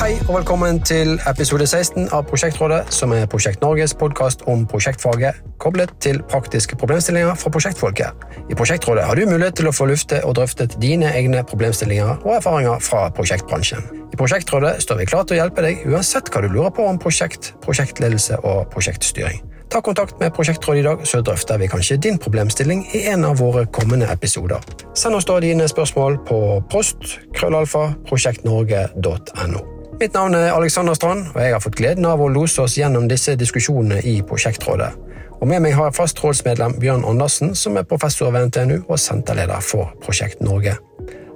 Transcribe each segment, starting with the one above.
Hei og velkommen til episode 16 av Prosjektrådet, som er Prosjekt Norges podkast om prosjektfaget, koblet til praktiske problemstillinger fra prosjektfolket. I Prosjektrådet har du mulighet til å få lufte og drøftet dine egne problemstillinger og erfaringer fra prosjektbransjen. I Prosjektrådet står vi klar til å hjelpe deg uansett hva du lurer på om prosjekt, prosjektledelse og prosjektstyring. Ta kontakt med Prosjektrådet i dag, så drøfter vi kanskje din problemstilling i en av våre kommende episoder. Send oss da dine spørsmål på post krøllalfa prosjektnorge.no. Mitt navn er Alexander Strand, og jeg har fått gleden av å lose oss gjennom disse diskusjonene i Prosjektrådet. Og Med meg har jeg fast rådsmedlem Bjørn Andersen, som er professor ved NTNU og senterleder for Prosjekt Norge.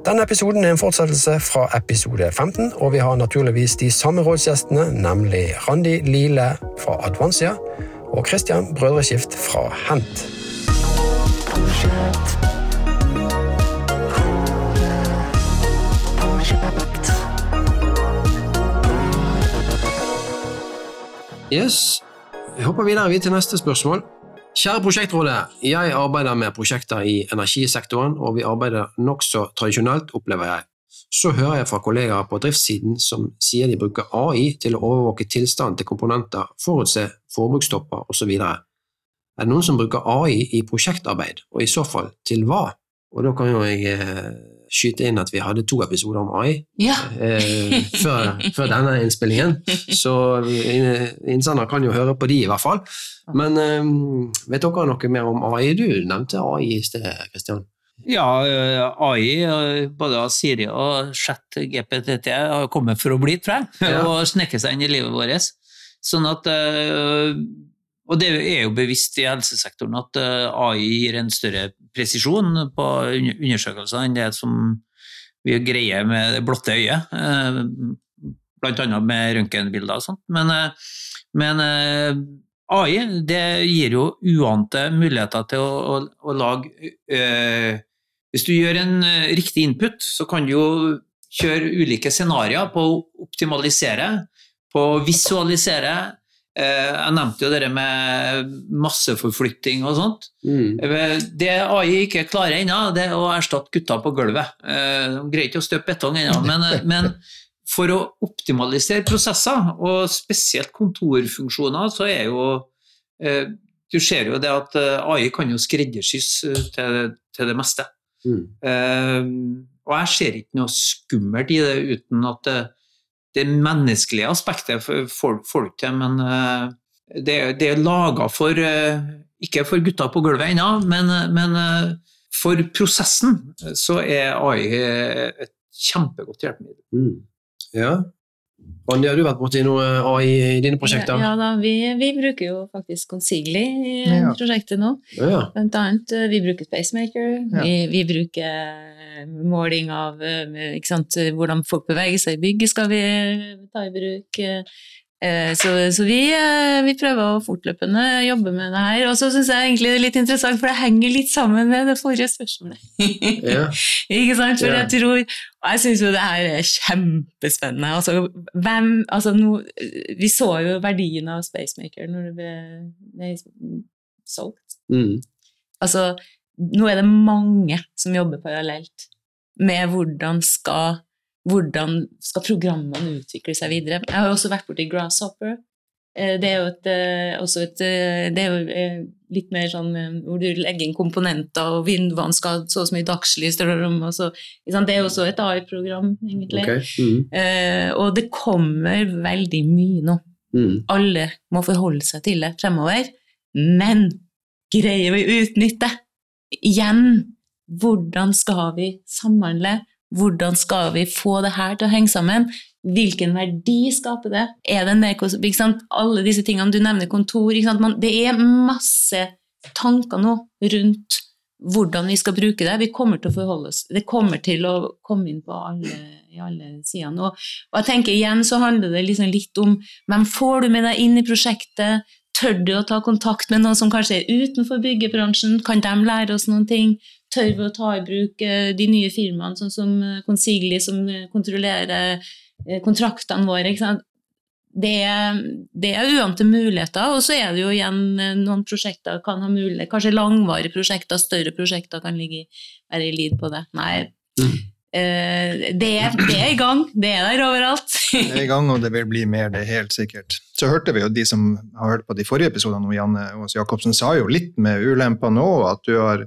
Denne episoden er en fortsettelse fra episode 15, og vi har naturligvis de samme rådsgjestene, nemlig Randi Lile fra Advansia og Christian Brødreskift fra Hent. Yes, vi hopper videre vi til neste spørsmål. Kjære Prosjektrådet, jeg arbeider med prosjekter i energisektoren, og vi arbeider nokså tradisjonelt, opplever jeg. Så hører jeg fra kollegaer på driftssiden som sier de bruker AI til å overvåke tilstanden til komponenter, forutse forbrukstopper osv. Er det noen som bruker AI i prosjektarbeid, og i så fall til hva? Og da kan jo jeg eh, skyte inn at vi hadde to episoder om AI Ja. eh, før, før denne innspillingen, så eh, innsender kan jo høre på de i hvert fall. Men eh, vet dere noe mer om AI? Du nevnte AI i sted, Kristian. Ja, eh, AI, eh, både Siri og chat GPT, har kommet for å bli, tror jeg, Ja. og snekke seg inn i livet vårt. Sånn at, eh, og det er jo bevisst i helsesektoren at eh, AI gir en større presisjon på undersøkelser enn det som vi greier med det blotte øyet, Bl.a. blant annet med røntgenbilder og sånt. Men, eh, men eh, AI det gir jo uante muligheter til å, å, å lage øh, Hvis du gjør en eh, riktig input, så kan du jo kjøre ulike scenarioer på å optimalisere, på å visualisere. Eh, jeg nevnte jo det med masseforflytting og sånt. Mm. Eh, Det AI ikke klarer ennå, det er å erstatte gutta på gulvet. Eh, De greier ikke å støpe betong ennå, men, men for å optimalisere prosesser, og spesielt kontorfunksjoner, så er jo Du ser jo det at AI kan jo skreddersys til, til det meste. Mm. Og jeg ser ikke noe skummelt i det uten at det, det menneskelige aspektet får folk, til, men eh, det, det er laga for eh, Ikke for gutta på gulvet ennå, men, men eh, for prosessen så er AI et kjempegodt hjelpemiddel. Mm. Ja. Anja, har du vært borti noe AI i dine prosjekter? Ja, da, vi, vi bruker jo faktisk Consigli i Ja. prosjektet nå. Ja. Blant annet, eh, vi bruker Spacemaker, Ja. vi, vi bruker måling av eh, ikke sant, hvordan folk beveger seg i bygget skal vi ta i bruk. Eh, Så, så vi, eh, vi prøver å fortløpende jobbe med det her. Og så syns jeg egentlig det er litt interessant, for det henger litt sammen med det forrige spørsmålet. Ja. Ikke sant? For Ja. jeg tror Og jeg syns jo det her er kjempespennende. Altså, hvem, altså no, vi så jo verdien av Spacemaker når det ble, ble solgt. Mm. Altså, nå er det mange som jobber parallelt med hvordan skal, hvordan skal programmene utvikle seg videre. Jeg har også vært borti Grasshopper. Eh, Det er jo, et, eh, et, eh, det er jo litt mer sånn hvor du legger inn komponenter, og vinduene skal så og så mye dagslys. Det er jo også et AI-program, egentlig. Okay. Mm. Eh, og det kommer veldig mye nå. Mm. Alle må forholde seg til det fremover. Men greier vi å utnytte? Igjen, hvordan skal vi samhandle? Hvordan skal vi få det her til å henge sammen? Hvilken verdi skaper det? Er det en? Alle disse tingene du nevner, kontor? Man, Det er masse tanker nå rundt hvordan vi skal bruke det. Vi kommer til å forholde oss Det kommer til å komme inn på alle, i alle sidene. Og, og jeg tenker igjen så handler det liksom litt om hvem får du med deg inn i prosjektet? Tør du å ta kontakt med noen som kanskje er utenfor byggebransjen? Kan de lære oss noen ting? Tør vi å ta i bruk eh, de nye firmaene, sånn som eh, Consigli, som eh, kontrollerer kontraktene våre? Det, er- det er uante muligheter, og så er det jo igjen noen prosjekter kan ha mulighet, kanskje langvarige prosjekter, større prosjekter kan ligge, være i lid på det. Nei, Mm. det, det er i gang, det er der overalt. Det er i gang, og det vil bli mer, det er helt sikkert. Så hørte vi jo de som har hørt på de forrige episodene, om Janne Aas Jacobsen sa jo litt med ulempene òg, at du har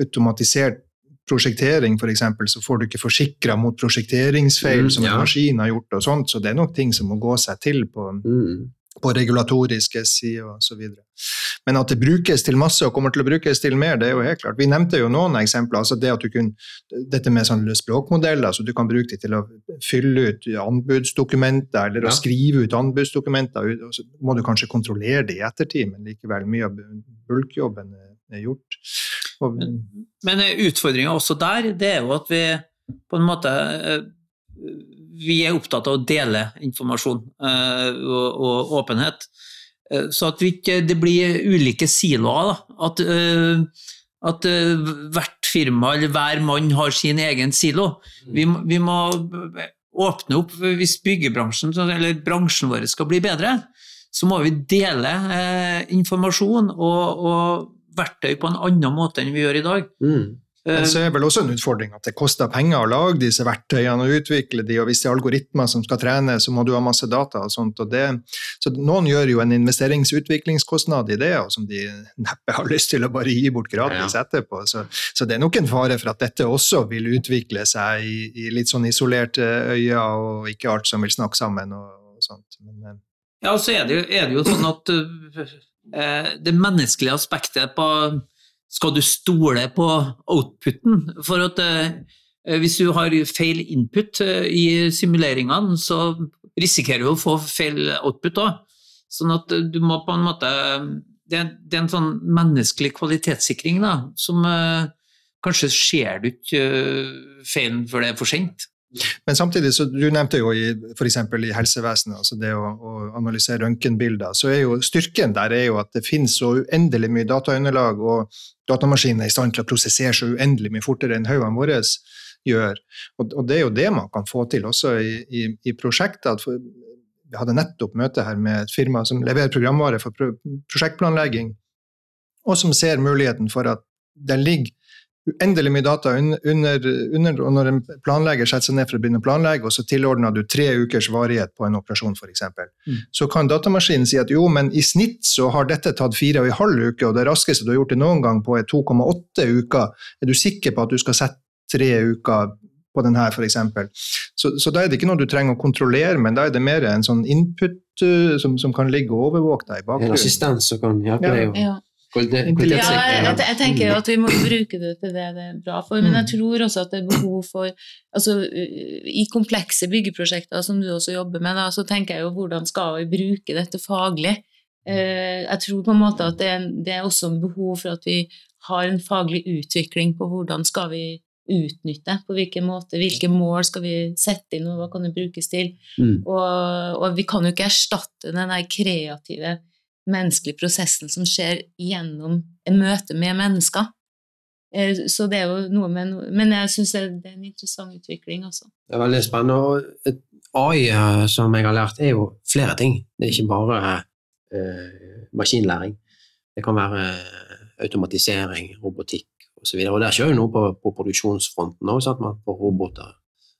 automatisert prosjektering, f.eks., så får du ikke forsikra mot prosjekteringsfeil Mm, som en ja. maskin har gjort, og sånt, så det er nok ting som må gå seg til på, Mm. på regulatoriske sider osv. Men at det brukes til masse og kommer til å brukes til mer, det er jo helt klart. Vi nevnte jo noen eksempler. altså det at du kunne, Dette med sånne språkmodeller, så du kan bruke det til å fylle ut anbudsdokumenter eller Ja. å skrive ut anbudsdokumenter. og Så må du kanskje kontrollere det i ettertid, men likevel mye av bulkjobben er gjort. Og, Men utfordringa også der, det er jo at vi på en måte eh, Vi er opptatt av å dele informasjon eh, og, og åpenhet. Eh, Så at vi ikke, det blir ulike siloer. Da. At, eh, at eh, hvert firma eller hver mann har sin egen silo. Vi, må- vi må åpne opp hvis byggebransjen eller bransjen vår skal bli bedre. Så må vi dele eh, informasjon og, og verktøy på en annen måte enn vi gjør i dag. Mm. Men Eh, så er det vel også en utfordring at det koster penger å lage disse verktøyene og utvikle de, og hvis det er algoritmer som skal trene, så må du ha masse data og sånt. Og det, så noen gjør jo en investeringsutviklingskostnad i det, og som de neppe har lyst til å bare gi bort gratis etterpå. Så, så det er nok en fare for at dette også vil utvikle seg i, i litt sånn isolerte øyer, og ikke alt som vil snakke sammen og, og sånt. Men, eh, Ja, og så er det, jo- er det jo sånn at eh, det menneskelige aspektet på Skal du stole på outputen? For at eh, hvis du har feil input eh, i simuleringene, så risikerer du å få feil output òg. Sånn at eh, du må på en måte Det er, det er en sånn menneskelig kvalitetssikring da, som eh, Kanskje ser du ikke eh, feilen før det er for sent. Men samtidig, så du nevnte jo f.eks. i helsevesenet, altså det å, å analysere røntgenbilder, så er jo styrken der er jo at det finnes så uendelig mye dataunderlag, og datamaskinen er i stand til å prosessere så uendelig mye fortere enn haugene våre gjør. Og, og det er jo det man kan få til også i, i, i prosjekter. Vi hadde nettopp møte her med et firma som leverer programvare for prosjektplanlegging, og som ser muligheten for at det ligger uendelig mye data un- under, under og når en planlegger setter seg ned for å begynne å planlegge, og så tilordner du tre ukers varighet på en operasjon f.eks., Mm. så kan datamaskinen si at jo, men i snitt så har dette tatt fire og en halv uke, og det raskeste du har gjort det noen gang på er 2,8 uker. Er du sikker på at du skal sette tre uker på den her, f.eks.? Så, så da er det ikke noe du trenger å kontrollere, men da er det mer en sånn input uh, som, som kan ligge og overvåke deg i bakgrunnen. En assistent som kan hjelpe Ja. deg Ja. Kvalitet- Ja, jeg, jeg tenker at vi må bruke det til det det er bra for, men jeg tror også at det er behov for altså, I komplekse byggeprosjekter som du også jobber med, da, så tenker jeg jo hvordan skal vi bruke dette faglig? Eh, jeg tror på en måte at det er, det er også en behov for at vi har en faglig utvikling på hvordan skal vi utnytte, på hvilken måte, hvilke mål skal vi sette inn, og hva kan det brukes til? Mm. Og, og vi kan jo ikke erstatte den der kreative menneskelige prosessen som skjer gjennom en møte med mennesker. Eh, Så det er jo noe med noe, Men jeg syns det er en interessant utvikling, også. Det er veldig spennende. Og AI, eh, som jeg har lært, er jo flere ting. Det er ikke bare eh, maskinlæring. Det kan være eh, automatisering, robotikk osv. Og, og der skjer jo noe på, på produksjonsfronten òg, man får roboter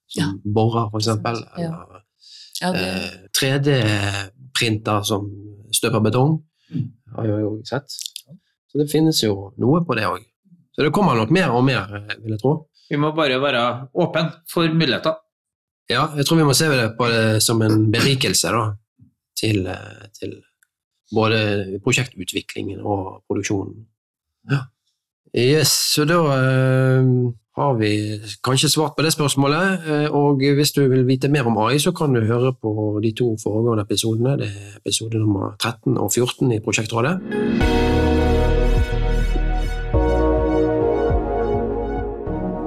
som Ja. borer, f.eks. Ja. Eller Ja, det, eh, 3D-printer som støper betong, har jeg jo sett. Så det finnes jo noe på det òg. Så det kommer nok mer og mer, eh, vil jeg tro. Vi må bare være åpne for muligheter. Ja, jeg tror vi må se det på det som en berikelse da, til, eh, til både prosjektutviklingen og produksjonen. Ja. Yes, så da eh, har vi kanskje svart på det spørsmålet. eh, og hvis du vil vite mer om AI, så kan du høre på de to foregående episodene. Det er episode nummer 13 og 14 i Prosjektrådet.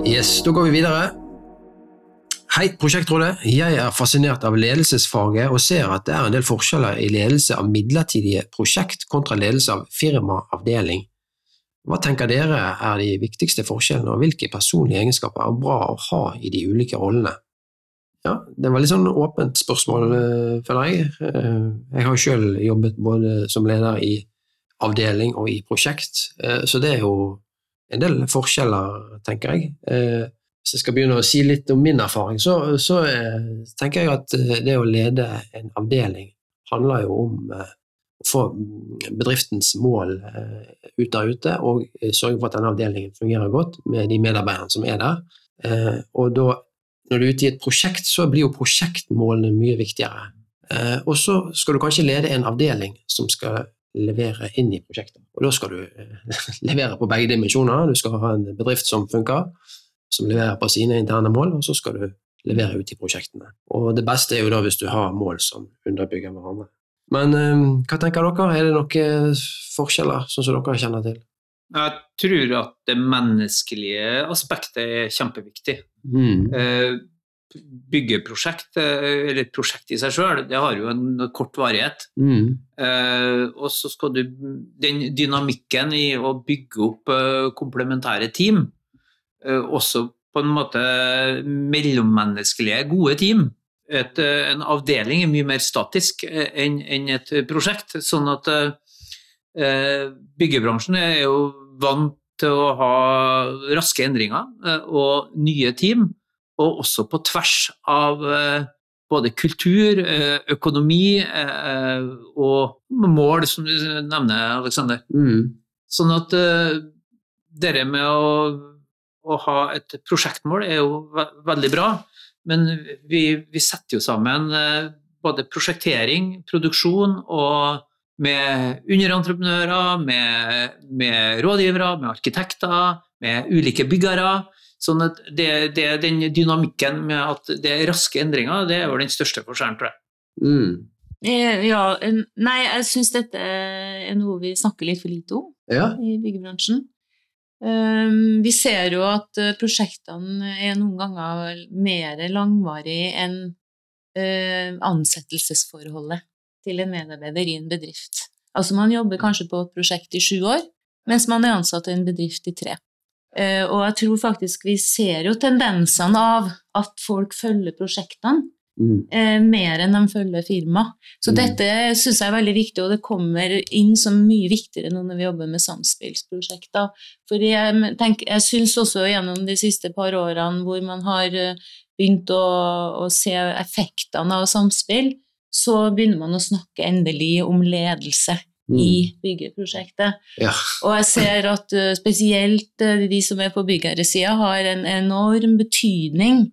Yes, da går vi videre. Hei, Prosjektrådet. Jeg er fascinert av ledelsesfaget og ser at det er en del forskjeller i ledelse av midlertidige prosjekt kontra ledelse av firmaavdeling. Hva tenker dere er de viktigste forskjellene, og hvilke personlige egenskaper er bra å ha i de ulike rollene? Ja, Det var litt sånn åpent spørsmål, eh, føler jeg. Eh, Jeg har selv jobbet både som leder i avdeling og i prosjekt, eh, så det er jo en del forskjeller, tenker jeg. Hvis jeg skal begynne å si litt om min erfaring, så, så tenker jeg at det å lede en avdeling handler jo om få bedriftens mål eh, ut der ute, og eh, sørge for at denne avdelingen fungerer godt med de medarbeiderne som er der. Eh, og da, når du er ute i et prosjekt, så blir jo prosjektmålene mye viktigere. Og så skal du kanskje lede en avdeling som skal levere inn i prosjektet. Og da skal du levere på begge dimensjoner. Du skal ha en bedrift som funker, som leverer på sine interne mål, og så skal du levere ut i prosjektene. Og det beste er jo da hvis du har mål som underbygger hverandre. Men eh, hva tenker dere? Er det noen forskjeller, sånn som dere kjenner til? Jeg tror at det menneskelige aspektet er kjempeviktig. Mm. Eh, Byggeprosjekt, eh, eller et prosjekt i seg sjøl, det har jo en kort varighet. Mm. Eh, og så skal du Den dynamikken i å bygge opp komplementære team, eh, også på en måte mellommenneskelige, gode team. Et, eh, en avdeling er mye mer statisk eh, enn en et prosjekt. Sånn at eh, byggebransjen er jo vant til å ha raske endringer eh, og nye team, og også på tvers av eh, både kultur, eh, økonomi eh, og mål, som du nevner, Aleksander. Mm. Sånn at det med å, å ha et prosjektmål er jo ve veldig bra, men vi, vi setter jo sammen eh, både prosjektering, produksjon og med underentreprenører, med, med rådgivere, med arkitekter, med ulike byggere. Sånn at det, det, den dynamikken med at det er raske endringer, det er vel den største forskjellen, tror jeg. Mm. Eh, Ja, nei, jeg syns dette er noe vi snakker litt for lite om Ja. i byggebransjen. Um, vi ser jo at eh, prosjektene er noen ganger mer langvarige enn eh, ansettelsesforholdet til en medarbeider i en bedrift. Altså man jobber kanskje på et prosjekt i sju år, mens man er ansatt i en bedrift i tre. Eh, og jeg tror faktisk vi ser jo tendensene av at folk følger prosjektene Mm. eh, mer enn de følger firma. Så Mm. dette syns jeg er veldig viktig, og det kommer inn som mye viktigere nå når vi jobber med samspillsprosjekter. For jeg, tenk, jeg syns også gjennom de siste par årene hvor man har eh, begynt å, å se effektene av samspill, så begynner man å snakke endelig om ledelse Mm. i byggeprosjektet. Ja. Og jeg ser at eh, spesielt de som er på byggherresida, har en enorm betydning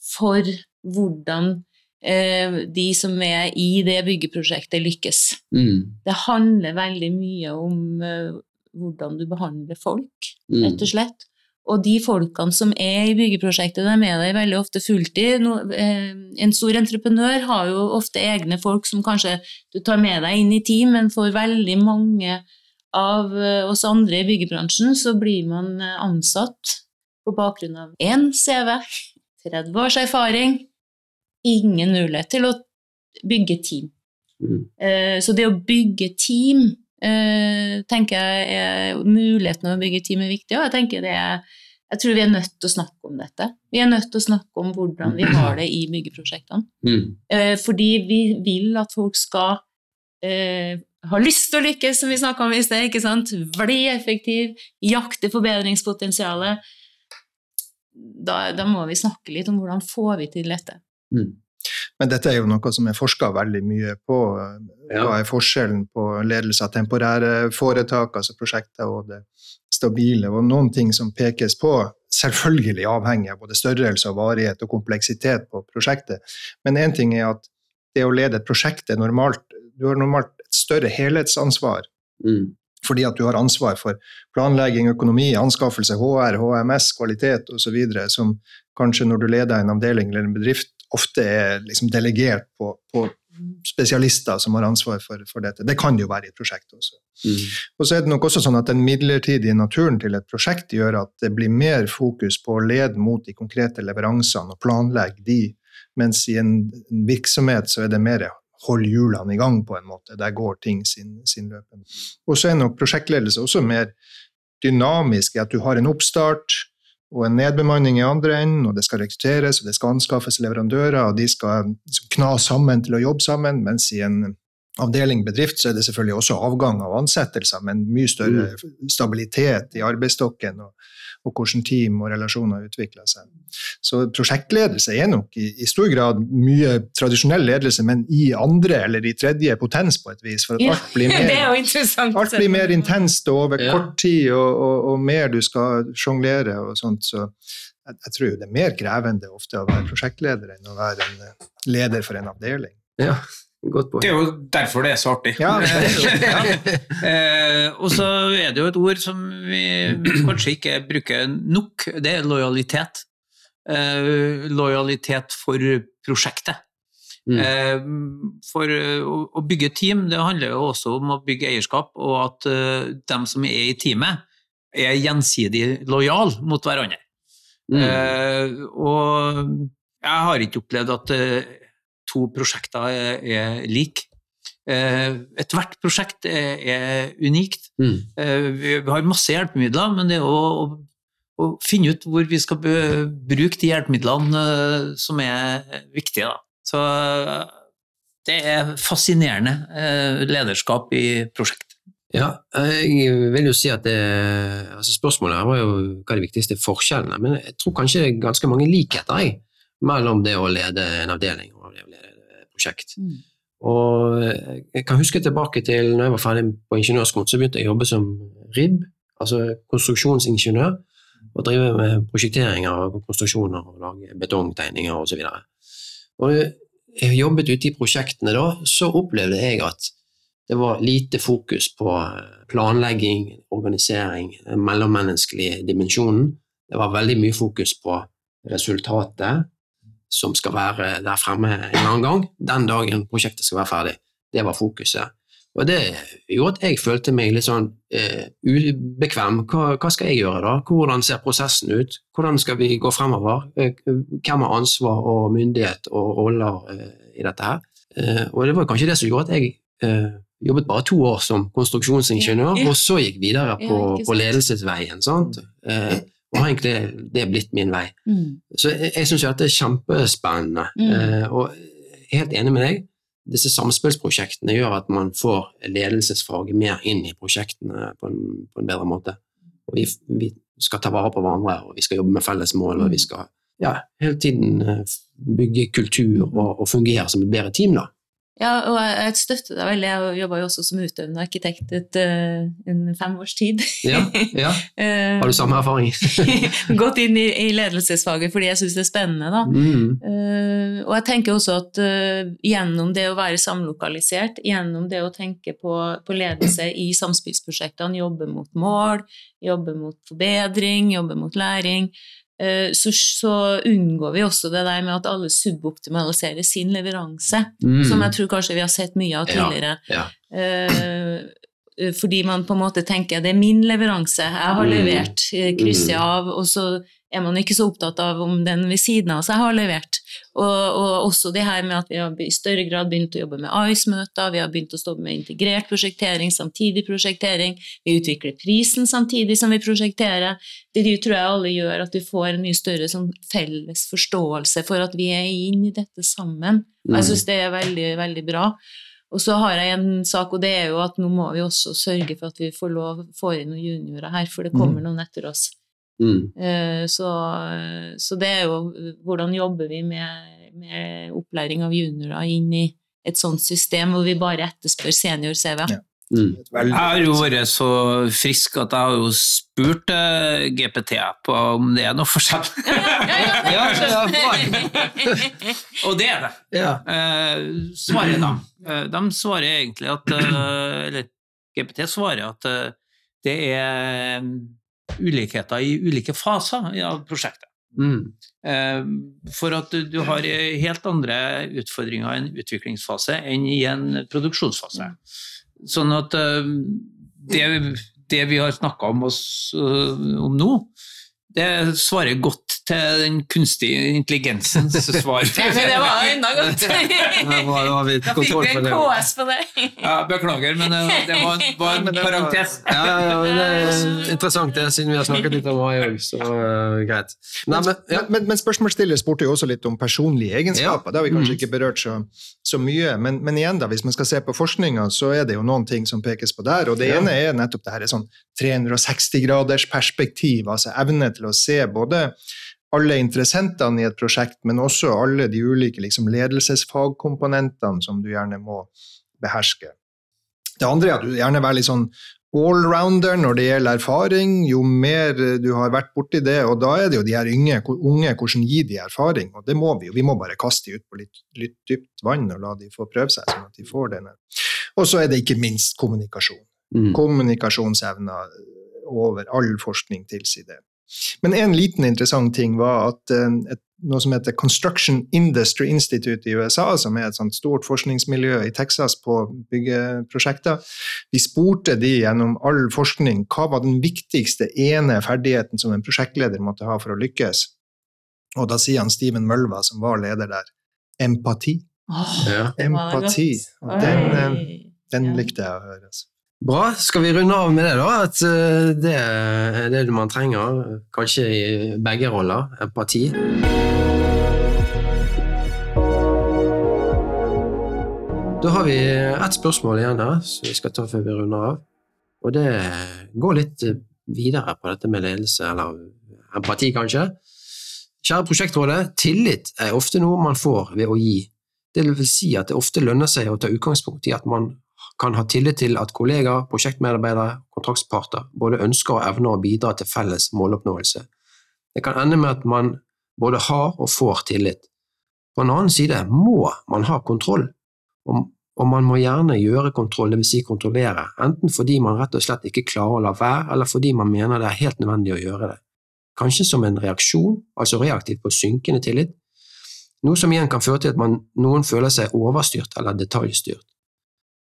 for hvordan de som er i det byggeprosjektet, lykkes. Mm. Det handler veldig mye om eh, hvordan du behandler folk, Mm. rett og slett. Og de folkene som er i byggeprosjektet, de er der veldig ofte fulltid. Eh, en stor entreprenør har jo ofte egne folk som kanskje du tar med deg inn i team, men for veldig mange av eh, oss andre i byggebransjen så blir man eh, ansatt på bakgrunn av én CV, 30 års erfaring, ingen mulighet til å bygge team. Mm. Eh, Så det å bygge team, eh, tenker jeg er muligheten å bygge team er viktig, og jeg tenker det er jeg tror vi er nødt til å snakke om dette. Vi er nødt til å snakke om hvordan vi har det i byggeprosjektene. Mm. Eh, Fordi vi vil at folk skal eh, ha lyst til å lykkes, som vi snakka om i sted. ikke sant? Bli effektiv, jakte forbedringspotensialet. Da, da må vi snakke litt om hvordan får vi til dette. Mm. Men dette er jo noe som er forska veldig mye på. Hva er forskjellen på ledelse av temporære foretak, altså prosjekter, og det stabile? Og noen ting som pekes på, selvfølgelig avhengig av både størrelse og varighet og kompleksitet på prosjektet. Men én ting er at det å lede et prosjekt er normalt Du har normalt et større helhetsansvar Mm. fordi at du har ansvar for planlegging, økonomi, anskaffelse, HR, HMS, kvalitet osv., som kanskje når du leder en avdeling eller en bedrift, ofte er liksom delegert på, på spesialister som har ansvar for, for dette. Det kan jo være i et prosjekt også. Mm. Og så er det nok også sånn at Den midlertidige naturen til et prosjekt gjør at det blir mer fokus på å lede mot de konkrete leveransene og planlegge de, mens i en en virksomhet så er det mer hold hjulene i gang på en måte. Der går ting sin, sin løpen. Og så er nok prosjektledelse også mer dynamisk i at du har en oppstart og en nedbemanning i andre enden, og det skal rekrutteres, og det skal anskaffes leverandører, og de skal liksom kna sammen til å jobbe sammen, mens i en avdeling bedrift, så er det selvfølgelig også avgang av ansettelser, men mye større stabilitet i arbeidsstokken og, og hvordan team og relasjoner utvikler seg. Så prosjektledelse er nok i, i stor grad mye tradisjonell ledelse, men i andre eller i tredje potens på et vis. For at Ja, alt blir er mer, alt blir mer intenst og over Ja. kort tid, og, og, og mer du skal sjonglere og sånt. Så jeg, jeg tror jo det er mer krevende ofte å være prosjektleder enn å være en eh, leder for en avdeling. Ja, godt poeng. Det er jo derfor det er så artig. Ja, ja. Eh, og så er det jo et ord som vi kanskje ikke bruker nok, det er lojalitet. Eh, lojalitet for prosjektet. Mm. Eh, for å, å bygge team, det handler jo også om å bygge eierskap, og at eh, de som er i teamet, er gjensidig lojale mot hverandre. Mm. Eh, og jeg har ikke opplevd at to prosjekter er, er like. Eh, Ethvert prosjekt er, er unikt. Mm. Eh, vi, har masse hjelpemidler, men det er å, å, finne ut hvor vi skal bruke de hjelpemidlene eh, som er viktige. Da. Så det er fascinerende lederskap i prosjekt. Ja, jeg vil jo si at det, altså spørsmålet her var jo hva er de viktigste forskjellene, men jeg tror kanskje det er ganske mange likheter jeg, mellom det å lede en avdeling å lede prosjekt. Mm. Og jeg kan huske tilbake til når jeg var ferdig på ingeniørskolen, så begynte jeg å jobbe som RIB, altså konstruksjonsingeniør, og drive med prosjekteringer og konstruksjoner og lage betongtegninger osv. Og jeg jobbet ute i prosjektene da, så opplevde jeg at det var lite fokus på planlegging, organisering, den mellommenneskelige dimensjonen. Det var veldig mye fokus på resultatet, som skal være der fremme en annen gang, den dagen prosjektet skal være ferdig. Det var fokuset. Og det gjorde at jeg følte meg litt sånn eh, ubekvem. Hva, hva skal jeg gjøre da? Hvordan ser prosessen ut? Hvordan skal vi gå fremover? Eh, hvem har ansvar og myndighet og roller eh, i dette her? Eh, og det var kanskje det som gjorde at jeg eh, jobbet bare to år som konstruksjonsingeniør, Ja. og så gikk videre på, ja, på ledelsesveien. Sant? Og har egentlig det er blitt min vei. Mm. Så jeg, jeg syns det er kjempespennende, Mm. eh, og helt enig med deg. Disse samspillsprosjektene gjør at man får ledelsesfaget mer inn i prosjektene på en, på en bedre måte. Og vi, vi skal ta vare på hverandre, og vi skal jobbe med felles mål, og vi skal ja, hele tiden eh, bygge kultur og, og fungere som et bedre team. da. Ja, og jeg, støtter deg veldig. Jeg jobba jo også som utøvende arkitekt et, eh, en fem års tid. Ja, ja. Eh, Har du samme erfaring? Gått inn i, i ledelsesfaget fordi jeg syns det er spennende, da. Mm. Eh, og jeg tenker også at gjennom det å være samlokalisert, gjennom det å tenke på, på ledelse i samspillsprosjektene, jobbe mot mål, jobbe mot forbedring, jobbe mot læring, så, så unngår vi også det der med at alle suboptimaliserer sin leveranse, Mm. som jeg tror kanskje vi har sett mye av tidligere. Ja. Eh, fordi man på en måte tenker det er min leveranse, jeg har Mm. levert, eh, krysser jeg Mm. av, og så er man ikke så opptatt av om den ved siden av seg har levert. Og, og også det her med at vi har i større grad begynt å jobbe med ICE-møter, vi har begynt å stå med integrert prosjektering, samtidig prosjektering, vi utvikler prisen samtidig som vi prosjekterer. Det tror jeg alle gjør at vi får en mye større sånn felles forståelse for at vi er inne i dette sammen. Mm. Jeg syns det er veldig, veldig bra. Og så har jeg en sak, og det er jo at nå må vi også sørge for at vi får lov, få inn noen juniorer her, for det kommer noen etter oss. Mm. Eh, Så, så det er jo hvordan jobber vi med, med opplæring av juniorer inn i et sånt system hvor vi bare etterspør senior-CV. Ja. Mm. Jeg har jo vært så frisk at jeg har jo spurt uh, GPT på om det er noe forskjell. Ja, ja, Og det er det. Ja. Uh, svaret da. Uh, de svarer egentlig at eh, Eller GPT svarer at eh, det er mm, ulikheter i ulike faser av prosjektet. Mm. Eh, For at du, du har eh, helt andre utfordringer i en utviklingsfase enn i en produksjonsfase. Sånn at eh, det, det vi har snakka om, eh, om nå, det svarer godt til den kunstige intelligensens svar. Men det var enda godt. Ja, da Da fikk vi en. KS på det. Ja, beklager, men eh, det var, var en Men parentes. Ja, ja, ja, men det er interessant, det, siden vi har snakket litt om AI òg, så uh, greit. Nei, men, ja. Men, men, men spørsmålsstiller spurte jo også litt om personlige egenskaper. Det har vi kanskje Mm. ikke berørt så, så mye. Men, men igjen, da, hvis man skal se på forskninga, så er det jo noen ting som pekes på der. Og det Ja. ene er nettopp det her sånn 360-graders perspektiv, altså evne til å se både alle interessentene i et prosjekt, men også alle de ulike liksom, ledelsesfagkomponentene som du gjerne må beherske. Det andre er at du gjerne være litt sånn allrounder når det gjelder erfaring. Jo mer eh, du har vært borti det, og da er det jo de her unge, unge hvordan gi de erfaring. Og det må vi jo. Vi må bare kaste de ut på litt, litt dypt vann og la de få prøve seg, sånn at de får denne. Og så er det ikke minst kommunikasjon. Mm. Kommunikasjonsevner over all forskning tilsier det. Men en liten interessant ting var at eh, et, noe som heter Construction Industry Institute i USA, som er et sånt stort forskningsmiljø i Texas på byggeprosjekter, vi spurte de gjennom all forskning hva var den viktigste ene ferdigheten som en prosjektleder måtte ha for å lykkes. Og da sier han Steven Mølva, som var leder der, empati. Oh, Ja. Empati. Og den, eh, den likte jeg å høre. Altså. Bra. Skal vi runde av med det, da? At eh, det er det man trenger, kanskje i begge roller. Empati. Da har vi ett spørsmål igjen her, som vi skal ta før vi runder av. Og det går litt eh, videre på dette med ledelse, eller empati, kanskje. Kjære prosjektrådet, tillit er ofte noe man får ved å gi. Det vil si at det ofte lønner seg å ta utgangspunkt i at man kan ha tillit til at kollegaer, prosjektmedarbeidere kontraktsparter både ønsker og evner å bidra til felles måloppnåelse. Det kan ende med at man både har og får tillit. På en annen side må man ha kontroll, og man må gjerne gjøre kontroll, dvs. Si kontrollere, enten fordi man rett og slett ikke klarer å la være, eller fordi man mener det er helt nødvendig å gjøre det. Kanskje som en reaksjon, altså reaktivt på synkende tillit, noe som igjen kan føre til at man, noen føler seg overstyrt eller detaljstyrt.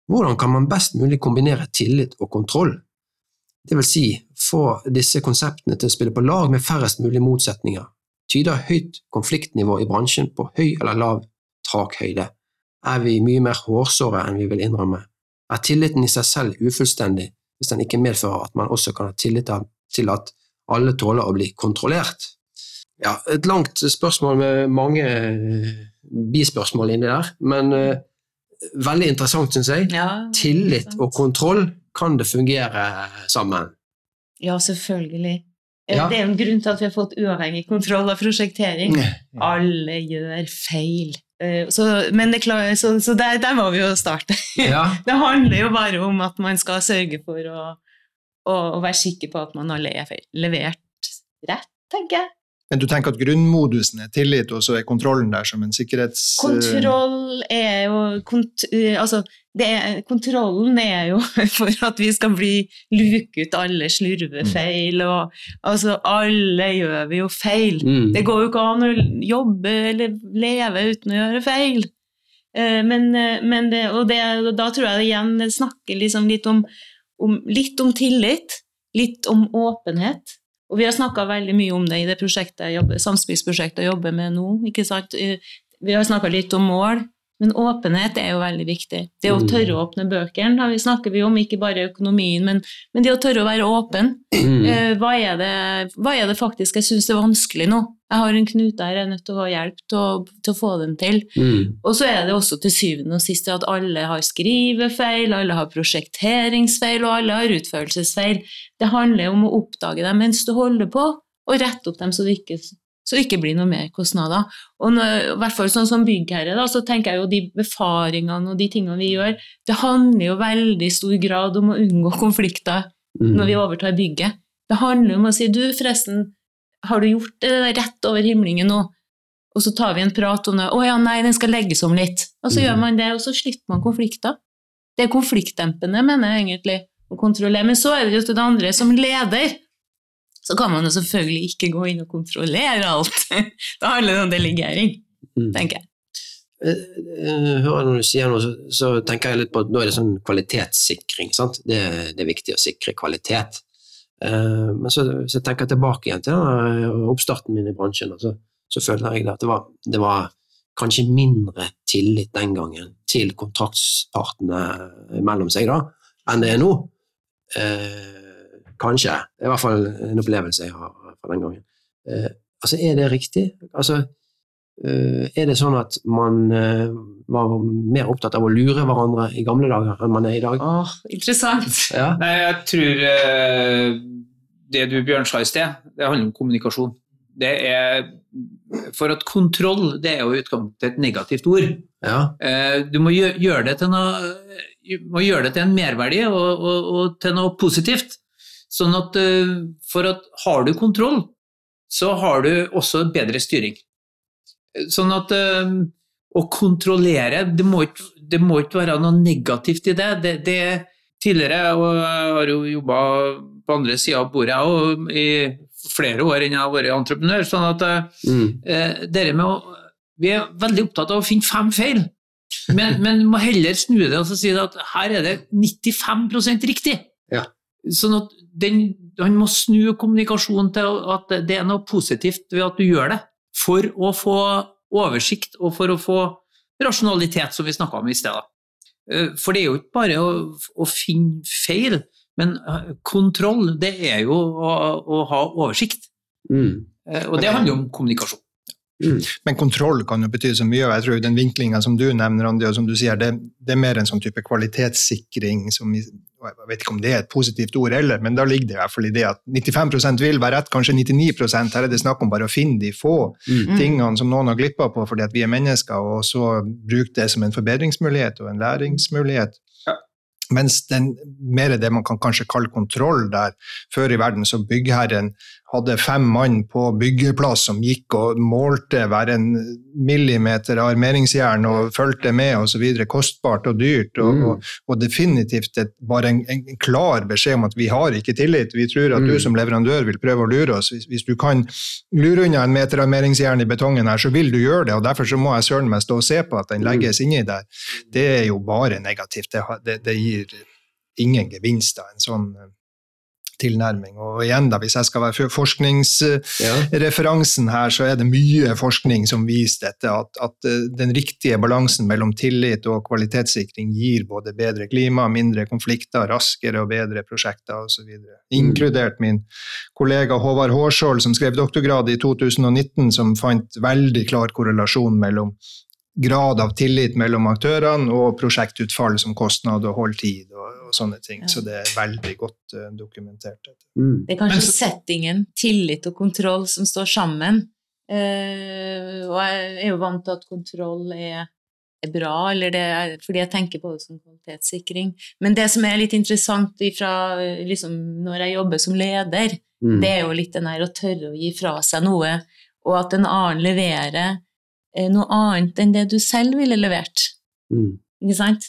Hvordan kan man best mulig kombinere tillit og kontroll? Det vil si, få disse konseptene til å spille på lag med færrest mulig motsetninger. Tyder høyt konfliktnivå i bransjen på høy eller lav takhøyde? Er vi mye mer hårsåre enn vi vil innrømme? Er tilliten i seg selv ufullstendig hvis den ikke medfører at man også kan ha tillit til at alle tåler å bli kontrollert? Ja, et langt spørsmål med mange eh, bispørsmål inni der, men eh, veldig interessant, syns jeg. Ja, Tillit og kontroll, kan det fungere sammen? Ja, selvfølgelig. Eh, Ja. Det er jo en grunn til at vi har fått uavhengig kontroll av prosjektering. Alle gjør feil. Eh, Så, men det er så, så der, der må vi jo starte. Ja, Det handler jo bare om at man skal sørge for å, å, å være sikker på at man har levert rett, tenker jeg. Men du tenker at grunnmodusen er tillit, og så er kontrollen der som en sikkerhets... Kontroll er jo kont eh, Altså, det er, kontrollen er jo for at vi skal bli luke ut alle slurvefeil, og altså alle gjør vi jo feil. mm. Det går jo ikke an å jobbe eller leve uten å gjøre feil. Eh, Men, eh, men det, og det, da tror jeg det igjen snakker liksom litt, om, om, litt om tillit, litt om åpenhet. Og vi har snakka veldig mye om det i det prosjektet jeg jobber, samspillsprosjektet jeg jobber med nå. ikke sant? Eh, Vi har snakka litt om mål, men åpenhet er jo veldig viktig. Det å Mm. tørre å åpne bøkene vi snakker vi om, ikke bare økonomien, men, men det å tørre å være åpen. Mm. Eh, hva, er det, hva er det faktisk jeg syns er vanskelig nå? Jeg har en knute her, jeg er nødt til å ha hjelp til å, til å få den til. Mm. Og så er det også til syvende og sist at alle har skrivefeil, alle har prosjekteringsfeil, og alle har utførelsesfeil. Det handler om å oppdage dem mens du holder på, og rette opp dem så det ikke, så det ikke blir noe mer kostnader. Og når, i hvert fall sånn som byggherre, da, så tenker jeg jo de befaringene og de tingene vi gjør, det handler jo veldig stor grad om å unngå konflikter Mm. når vi overtar bygget. Det handler om å si du, forresten, har du gjort det rett over himlingen nå? Og så tar vi en prat om det. Å ja, nei, den skal legges om litt. Og så mm. gjør man det, og så slipper man konflikter. Det er konfliktdempende, mener jeg egentlig, å kontrollere. Men så er det jo til det andre, som leder, så kan man jo selvfølgelig ikke gå inn og kontrollere alt. da handler det om delegering, Mm. tenker jeg. Eh, eh, Hører når du sier noe, så, så tenker jeg litt på at nå er det sånn kvalitetssikring. Sant? Det, det er viktig å sikre kvalitet. Eh, men så, så tenker jeg tilbake igjen til denne oppstarten min i bransjen, og så, så føler jeg at det var, det var kanskje mindre tillit den gangen til kontraktspartene mellom seg da, enn det er nå. Eh, kanskje. Det er i hvert fall en opplevelse jeg har fra den gangen. Eh, altså, er det riktig? Altså, Eh, er det sånn at man eh, var mer opptatt av å lure hverandre i gamle dager enn man er i dag? Åh, interessant. Ja. Nei, jeg tror eh, det du Bjørn sa i sted, det handler om kommunikasjon. Det er For at kontroll det er jo utgangspunktet et negativt ord. ja. Eh, du må gjøre, gjøre det til noe må gjøre det til en merverdi og, og, og til noe positivt. Sånn at eh, for at har du kontroll, så har du også bedre styring. Sånn at eh, å kontrollere, det må ikke, det må ikke være noe negativt i det. det, det tidligere, og jeg har jo jobba på andre sida av bordet òg, i flere år enn jeg har vært entreprenør. sånn at eh, Mm. eh, med å, Vi er veldig opptatt av å finne fem feil, men, men må heller snu det og så si at her er det 95% riktig. Ja. Sånn at den, Han må snu kommunikasjonen til at det er noe positivt ved at du gjør det, for å få oversikt og for å få rasjonalitet, som vi snakka om i sted. Eh, For det er jo ikke bare å, å finne feil, men eh, kontroll, det er jo å, å ha oversikt. Mm. Eh, Og det handler jo om kommunikasjon. Mm. Men kontroll kan jo bety så mye, og jeg tror den vinklinga som du nevner, Andi, og som du sier, det, det er mer en sånn type kvalitetssikring som og Jeg vet ikke om det er et positivt ord heller, men da ligger det i hvert fall i det at 95% vil være rett, kanskje 99 Her er det snakk om bare å finne de få Mm. tingene som noen har glippa på fordi at vi er mennesker, og så bruke det som en forbedringsmulighet og en læringsmulighet. Mens den, mer det man kan kanskje kalle kontroll der, før i verden så byggherren hadde fem mann på byggeplass som gikk og målte hver en millimeter armeringsjern og fulgte med osv. Kostbart og dyrt. Og, Mm. og, og definitivt et, bare en, en klar beskjed om at vi har ikke tillit. Vi tror at Mm. du som leverandør vil prøve å lure oss. Hvis, hvis du kan lure unna en meter armeringsjern i betongen her, så vil du gjøre det. og Derfor så må jeg søren meg stå og se på at den legges inni der. Det er jo bare negativt. Det, det, det gir ingen gevinst av en sånn eh, tilnærming. Og igjen, da, hvis jeg skal være forskningsreferansen her, så er det mye forskning som viser dette, at, at eh, den riktige balansen mellom tillit og kvalitetssikring gir både bedre klima, mindre konflikter, raskere og bedre prosjekter osv. Inkludert min kollega Håvard Hårskjold, som skrev doktorgrad i 2019, som fant veldig klar korrelasjon mellom grad av tillit mellom aktørene og prosjektutfall som kostnad og holdtid og, og sånne ting. Ja. Så det er veldig godt uh, dokumentert. Mm. Det er kanskje Men så- settingen, tillit og kontroll som står sammen. Uh, og jeg er jo vant til at kontroll er, er bra, eller det er, fordi jeg tenker på det som kvalitetssikring. Men det som er litt interessant ifra, liksom, når jeg jobber som leder, Mm. det er jo litt den her å tørre å gi fra seg noe, og at en annen leverer noe annet enn det du selv ville levert. Mm. Ikke sant?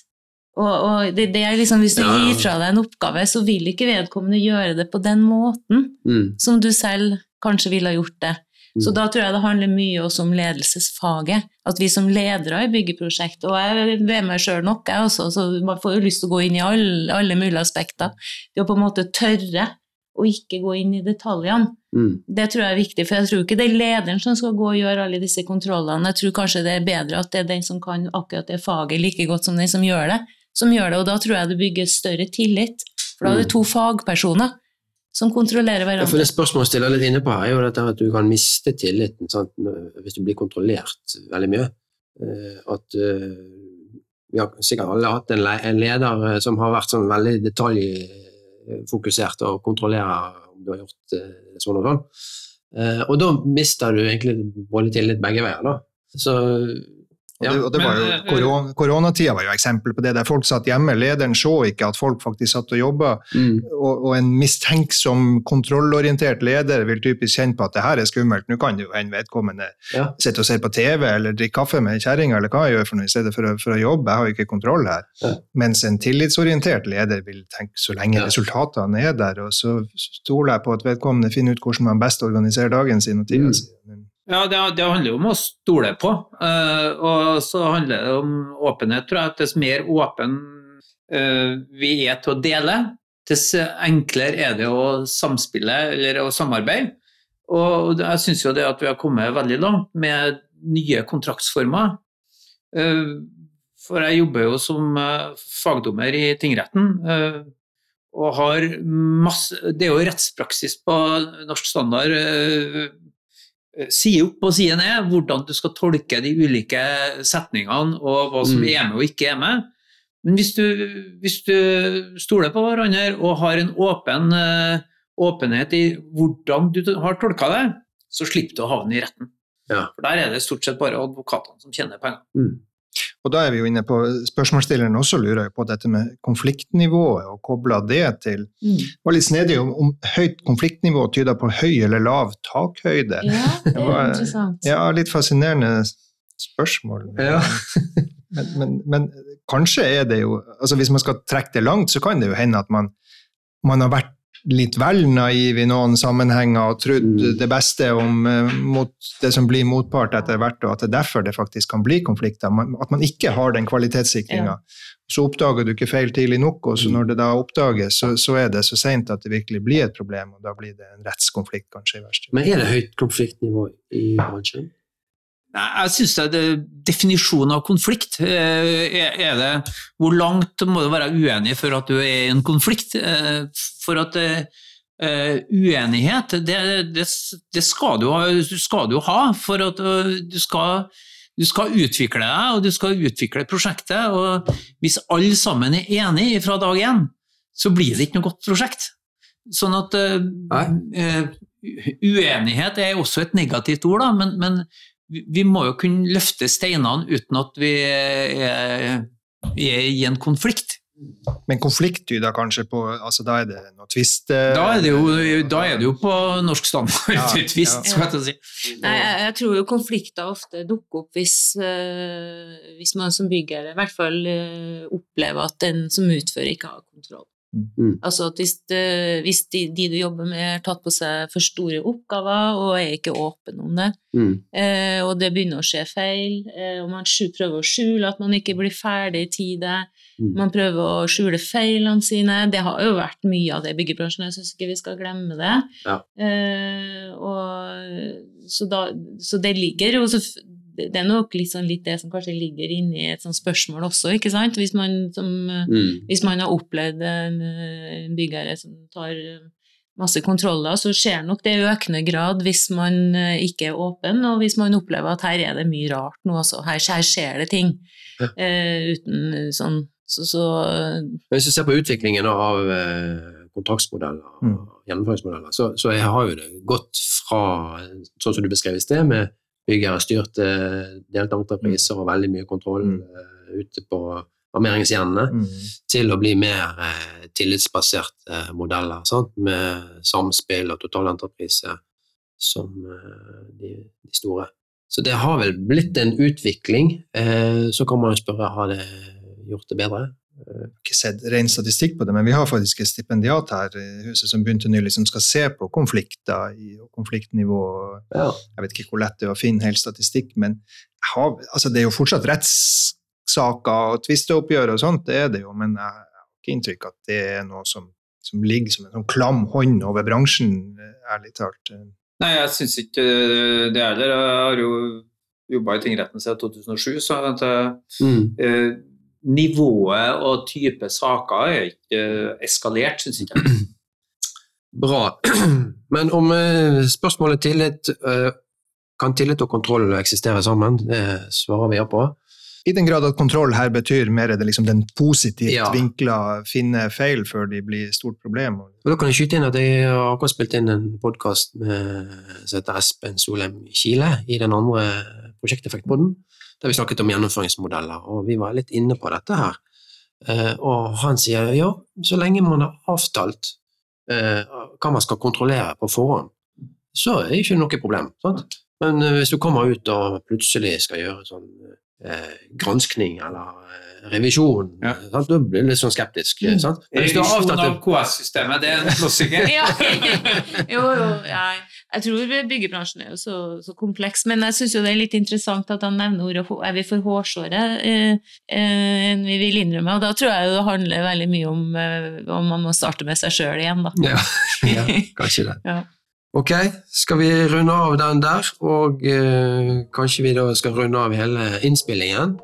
Og, og det, det er liksom, hvis du Ja. gir fra deg en oppgave, så vil ikke vedkommende gjøre det på den måten Mm. som du selv kanskje ville ha gjort det. Så Mm. da tror jeg det handler mye også om ledelsesfaget. At vi som ledere i byggeprosjekt, og jeg ved meg sjøl nok, jeg også, så man får jo lyst til å gå inn i alle, alle mulige aspekter. Det å på en måte tørre å ikke gå inn i detaljene. Mm. Det tror jeg er viktig, for jeg tror ikke det er lederen som skal gå og gjøre alle disse kontrollene. Jeg tror kanskje det er bedre at det er den som kan akkurat det faget like godt som den som gjør det, som gjør det. Og da tror jeg det bygger større tillit. For da er det to fagpersoner som kontrollerer Ja, hverandre. for det spørsmålet jeg stiller litt inne på her, er jo dette at du kan miste tilliten sant? hvis du blir kontrollert veldig mye. Eh, At eh, Vi har sikkert alle hatt en leder eh, som har vært sånn veldig detaljfokusert og kontrollerer om du har gjort eh, sånn og sånn. Eh, Og da mister du egentlig både tillit begge veier, da. Så Og Ja, det, og det var jo, eh, koron, koronatida var jo eksempel på det, der folk satt hjemme. Lederen så ikke at folk faktisk satt og jobba. mm, Og, og en mistenksom, kontrollorientert leder vil typisk kjenne på at det her er skummelt. Nå kan jo en vedkommende Ja. sitte og se på TV eller drikke kaffe med kjerringa eller hva jeg gjør for noe, i stedet for å, for å jobbe. Jeg har jo ikke kontroll her. Ja. Mens en tillitsorientert leder vil tenke så lenge Ja. resultatene er der, og så stoler jeg på at vedkommende finner ut hvordan man best organiserer dagen sin og tida Mm. si. Ja, det, det handler jo om å stole på. Uh, og så handler det om åpenhet, tror jeg. At dess mer åpen uh, vi er til å dele, dess enklere er det å samspille eller å samarbeide. Og jeg syns jo det at vi har kommet veldig langt med nye kontraktsformer. Uh, for jeg jobber jo som fagdommer i tingretten. og har masse Det er jo rettspraksis på norsk standard. Eh, side opp og side ned hvordan du skal tolke de ulike setningene og hva som Mm. er med og ikke er med. Men hvis du, hvis du stoler på hverandre og har en åpen, eh, åpenhet i hvordan du har tolka det, så slipper du å havne i retten. Ja. For der er det stort sett bare advokatene som tjener penger. Mm. Og da er vi jo inne på Spørsmålsstilleren også lurer jo på dette med konfliktnivået, og kobla det til Mm. Det var litt snedig om, om høyt konfliktnivå tyder på høy eller lav takhøyde. Ja, det var- er interessant. Ja, litt fascinerende spørsmål. Ja. Men, men, men kanskje er det jo altså Hvis man skal trekke det langt, så kan det jo hende at man, man har vært litt vel naiv i noen sammenhenger og trodd Mm. det beste om eh, mot det som blir motpart etter hvert, og at det er derfor det faktisk kan bli konflikter. At man ikke har den kvalitetssikringa. Ja. Så oppdager du ikke feil tidlig nok, og så Mm. når det da oppdages, så, så er det så seint at det virkelig blir et problem, og da blir det en rettskonflikt, kanskje, i verste Men er det høyt konfliktnivå i bransjen? Nei, Jeg syns det er definisjonen av konflikt. Eh, Er det, hvor langt må du være uenig for at du er i en konflikt? Eh, For at eh, eh, uenighet, det, det, det skal, du skal du ha for at eh, du skal, du skal utvikle deg, og du skal utvikle prosjektet. og Hvis alle sammen er enige fra dag én, så blir det ikke noe godt prosjekt. Sånn at eh, eh, Uenighet er også et negativt ord, da, men, men vi må jo kunne løfte steinene uten at vi er, er i en konflikt. Men konflikt tyder kanskje på altså Da er det noe tvist eh, Da er det jo, da er det jo på norsk standard Ja, tvist, ja. skal jeg si. Nei, jeg, jeg tror jo konflikter ofte dukker opp hvis, eh, hvis man som bygger i hvert fall eh, opplever at den som utfører, ikke har kontroll. Mm. Altså at hvis, det, hvis de, de du jobber med, har tatt på seg for store oppgaver og er ikke åpen om det, Mm. eh, og det begynner å skje feil, eh, og man prøver å skjule at man ikke blir ferdig i tide, Mm. man prøver å skjule feilene sine. Det har jo vært mye av det i byggebransjen, jeg syns ikke vi skal glemme det. Ja. Eh, og, så, da, så det ligger jo så Det er nok sånn, litt det som kanskje ligger inni et sånt spørsmål også, ikke sant? Hvis man, som, Mm. hvis man har opplevd en, en byggherre som tar eh, masse kontroller, så skjer nok det i økende grad hvis man eh, ikke er åpen, og hvis man opplever at her er det mye rart nå også. Her, her skjer det ting. Ja. Uh, uten sånn så, så Men Hvis du ser på utviklingen av kontraktsmodeller og Mm. gjennomføringsmodeller, så, så jeg har jo det gått fra sånn som du beskrev i sted, med byggere styrt delte entrepriser og veldig mye kontroll Mm. eh, ute på armeringsgjerdene, Mm. til å bli mer eh, tillitsbaserte modeller, sant? med samspill og totalentreprise som eh, de, de store. Så det har vel blitt en utvikling. Eh, så kan man jo spørre har det gjort det bedre. Ikke sett ren statistikk på det, men vi har faktisk et stipendiat her i huset som begynte nylig, som skal se på konflikter og konfliktnivå. Ja. Jeg vet ikke hvor lett det er å finne helt statistikk, men jeg har, altså det er jo fortsatt rettssaker og tvisteoppgjør og sånt, det er det jo, men jeg har ikke inntrykk at det er noe som, som ligger som en sånn klam hånd over bransjen, ærlig talt. Nei, jeg syns ikke det heller. Jeg har jo jobba i tingretten siden 2007, så jeg, Mm. eh, nivået og type saker er ikke eh, eskalert, syns jeg. Bra. Men om eh, spørsmålet tillit eh, Kan tillit og kontroll eksistere sammen? Det svarer vi ja på. I den grad at kontroll her betyr mer er det liksom den positivt Ja. vinkla finne feil før de blir stort problem. Og da kan jeg skyte inn at jeg har akkurat spilt inn en podkast som heter Espen Solheim Kile i den andre prosjekteffektpodden, der vi snakket om gjennomføringsmodeller, og vi var litt inne på dette her. Eh, Og han sier ja, så lenge man har avtalt eh, hva man skal kontrollere på forhånd, så er det ikke noe problem. Sant? Men eh, hvis du kommer ut og plutselig skal gjøre sånn eh, granskning eller eh, revisjon, Ja. sant? da blir du litt sånn skeptisk. Sant? Men hvis du har Revisjon av KS-systemet, det er en klassiker. ja. Jo, jo, jeg, jeg tror byggebransjen er jo så, så kompleks, men jeg syns det er litt interessant at han nevner ordet er vi for hårsåre eh, eh, enn vi vil innrømme, og da tror jeg det handler veldig mye om eh, om man må starte med seg sjøl igjen, da. Ja, ja kanskje det. Ja. Ok, skal vi runde av den der, og eh, kanskje vi da skal runde av hele innspillingen.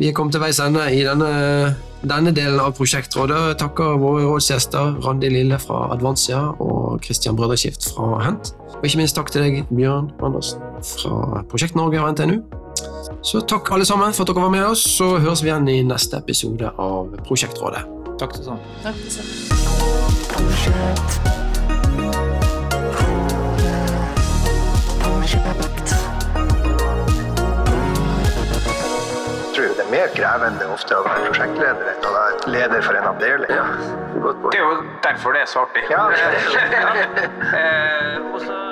Vi er kommet til veis ende i denne, denne delen av Prosjektrådet. Takker våre rådsgjester Randi Lille fra Advansia og Christian Brødreskift fra Hent. Og ikke minst takk til deg, Bjørn Andersen. fra Prosjekt Norge og NTNU. Så takk alle sammen for at dere var med oss, så høres vi igjen i neste episode av Prosjektrådet. Takk til sammen. Takk det samme. tror det er mer krevende ofte å være prosjektleder enn å være leder for en avdeling. Det er jo derfor det er så artig. Ja. Eh,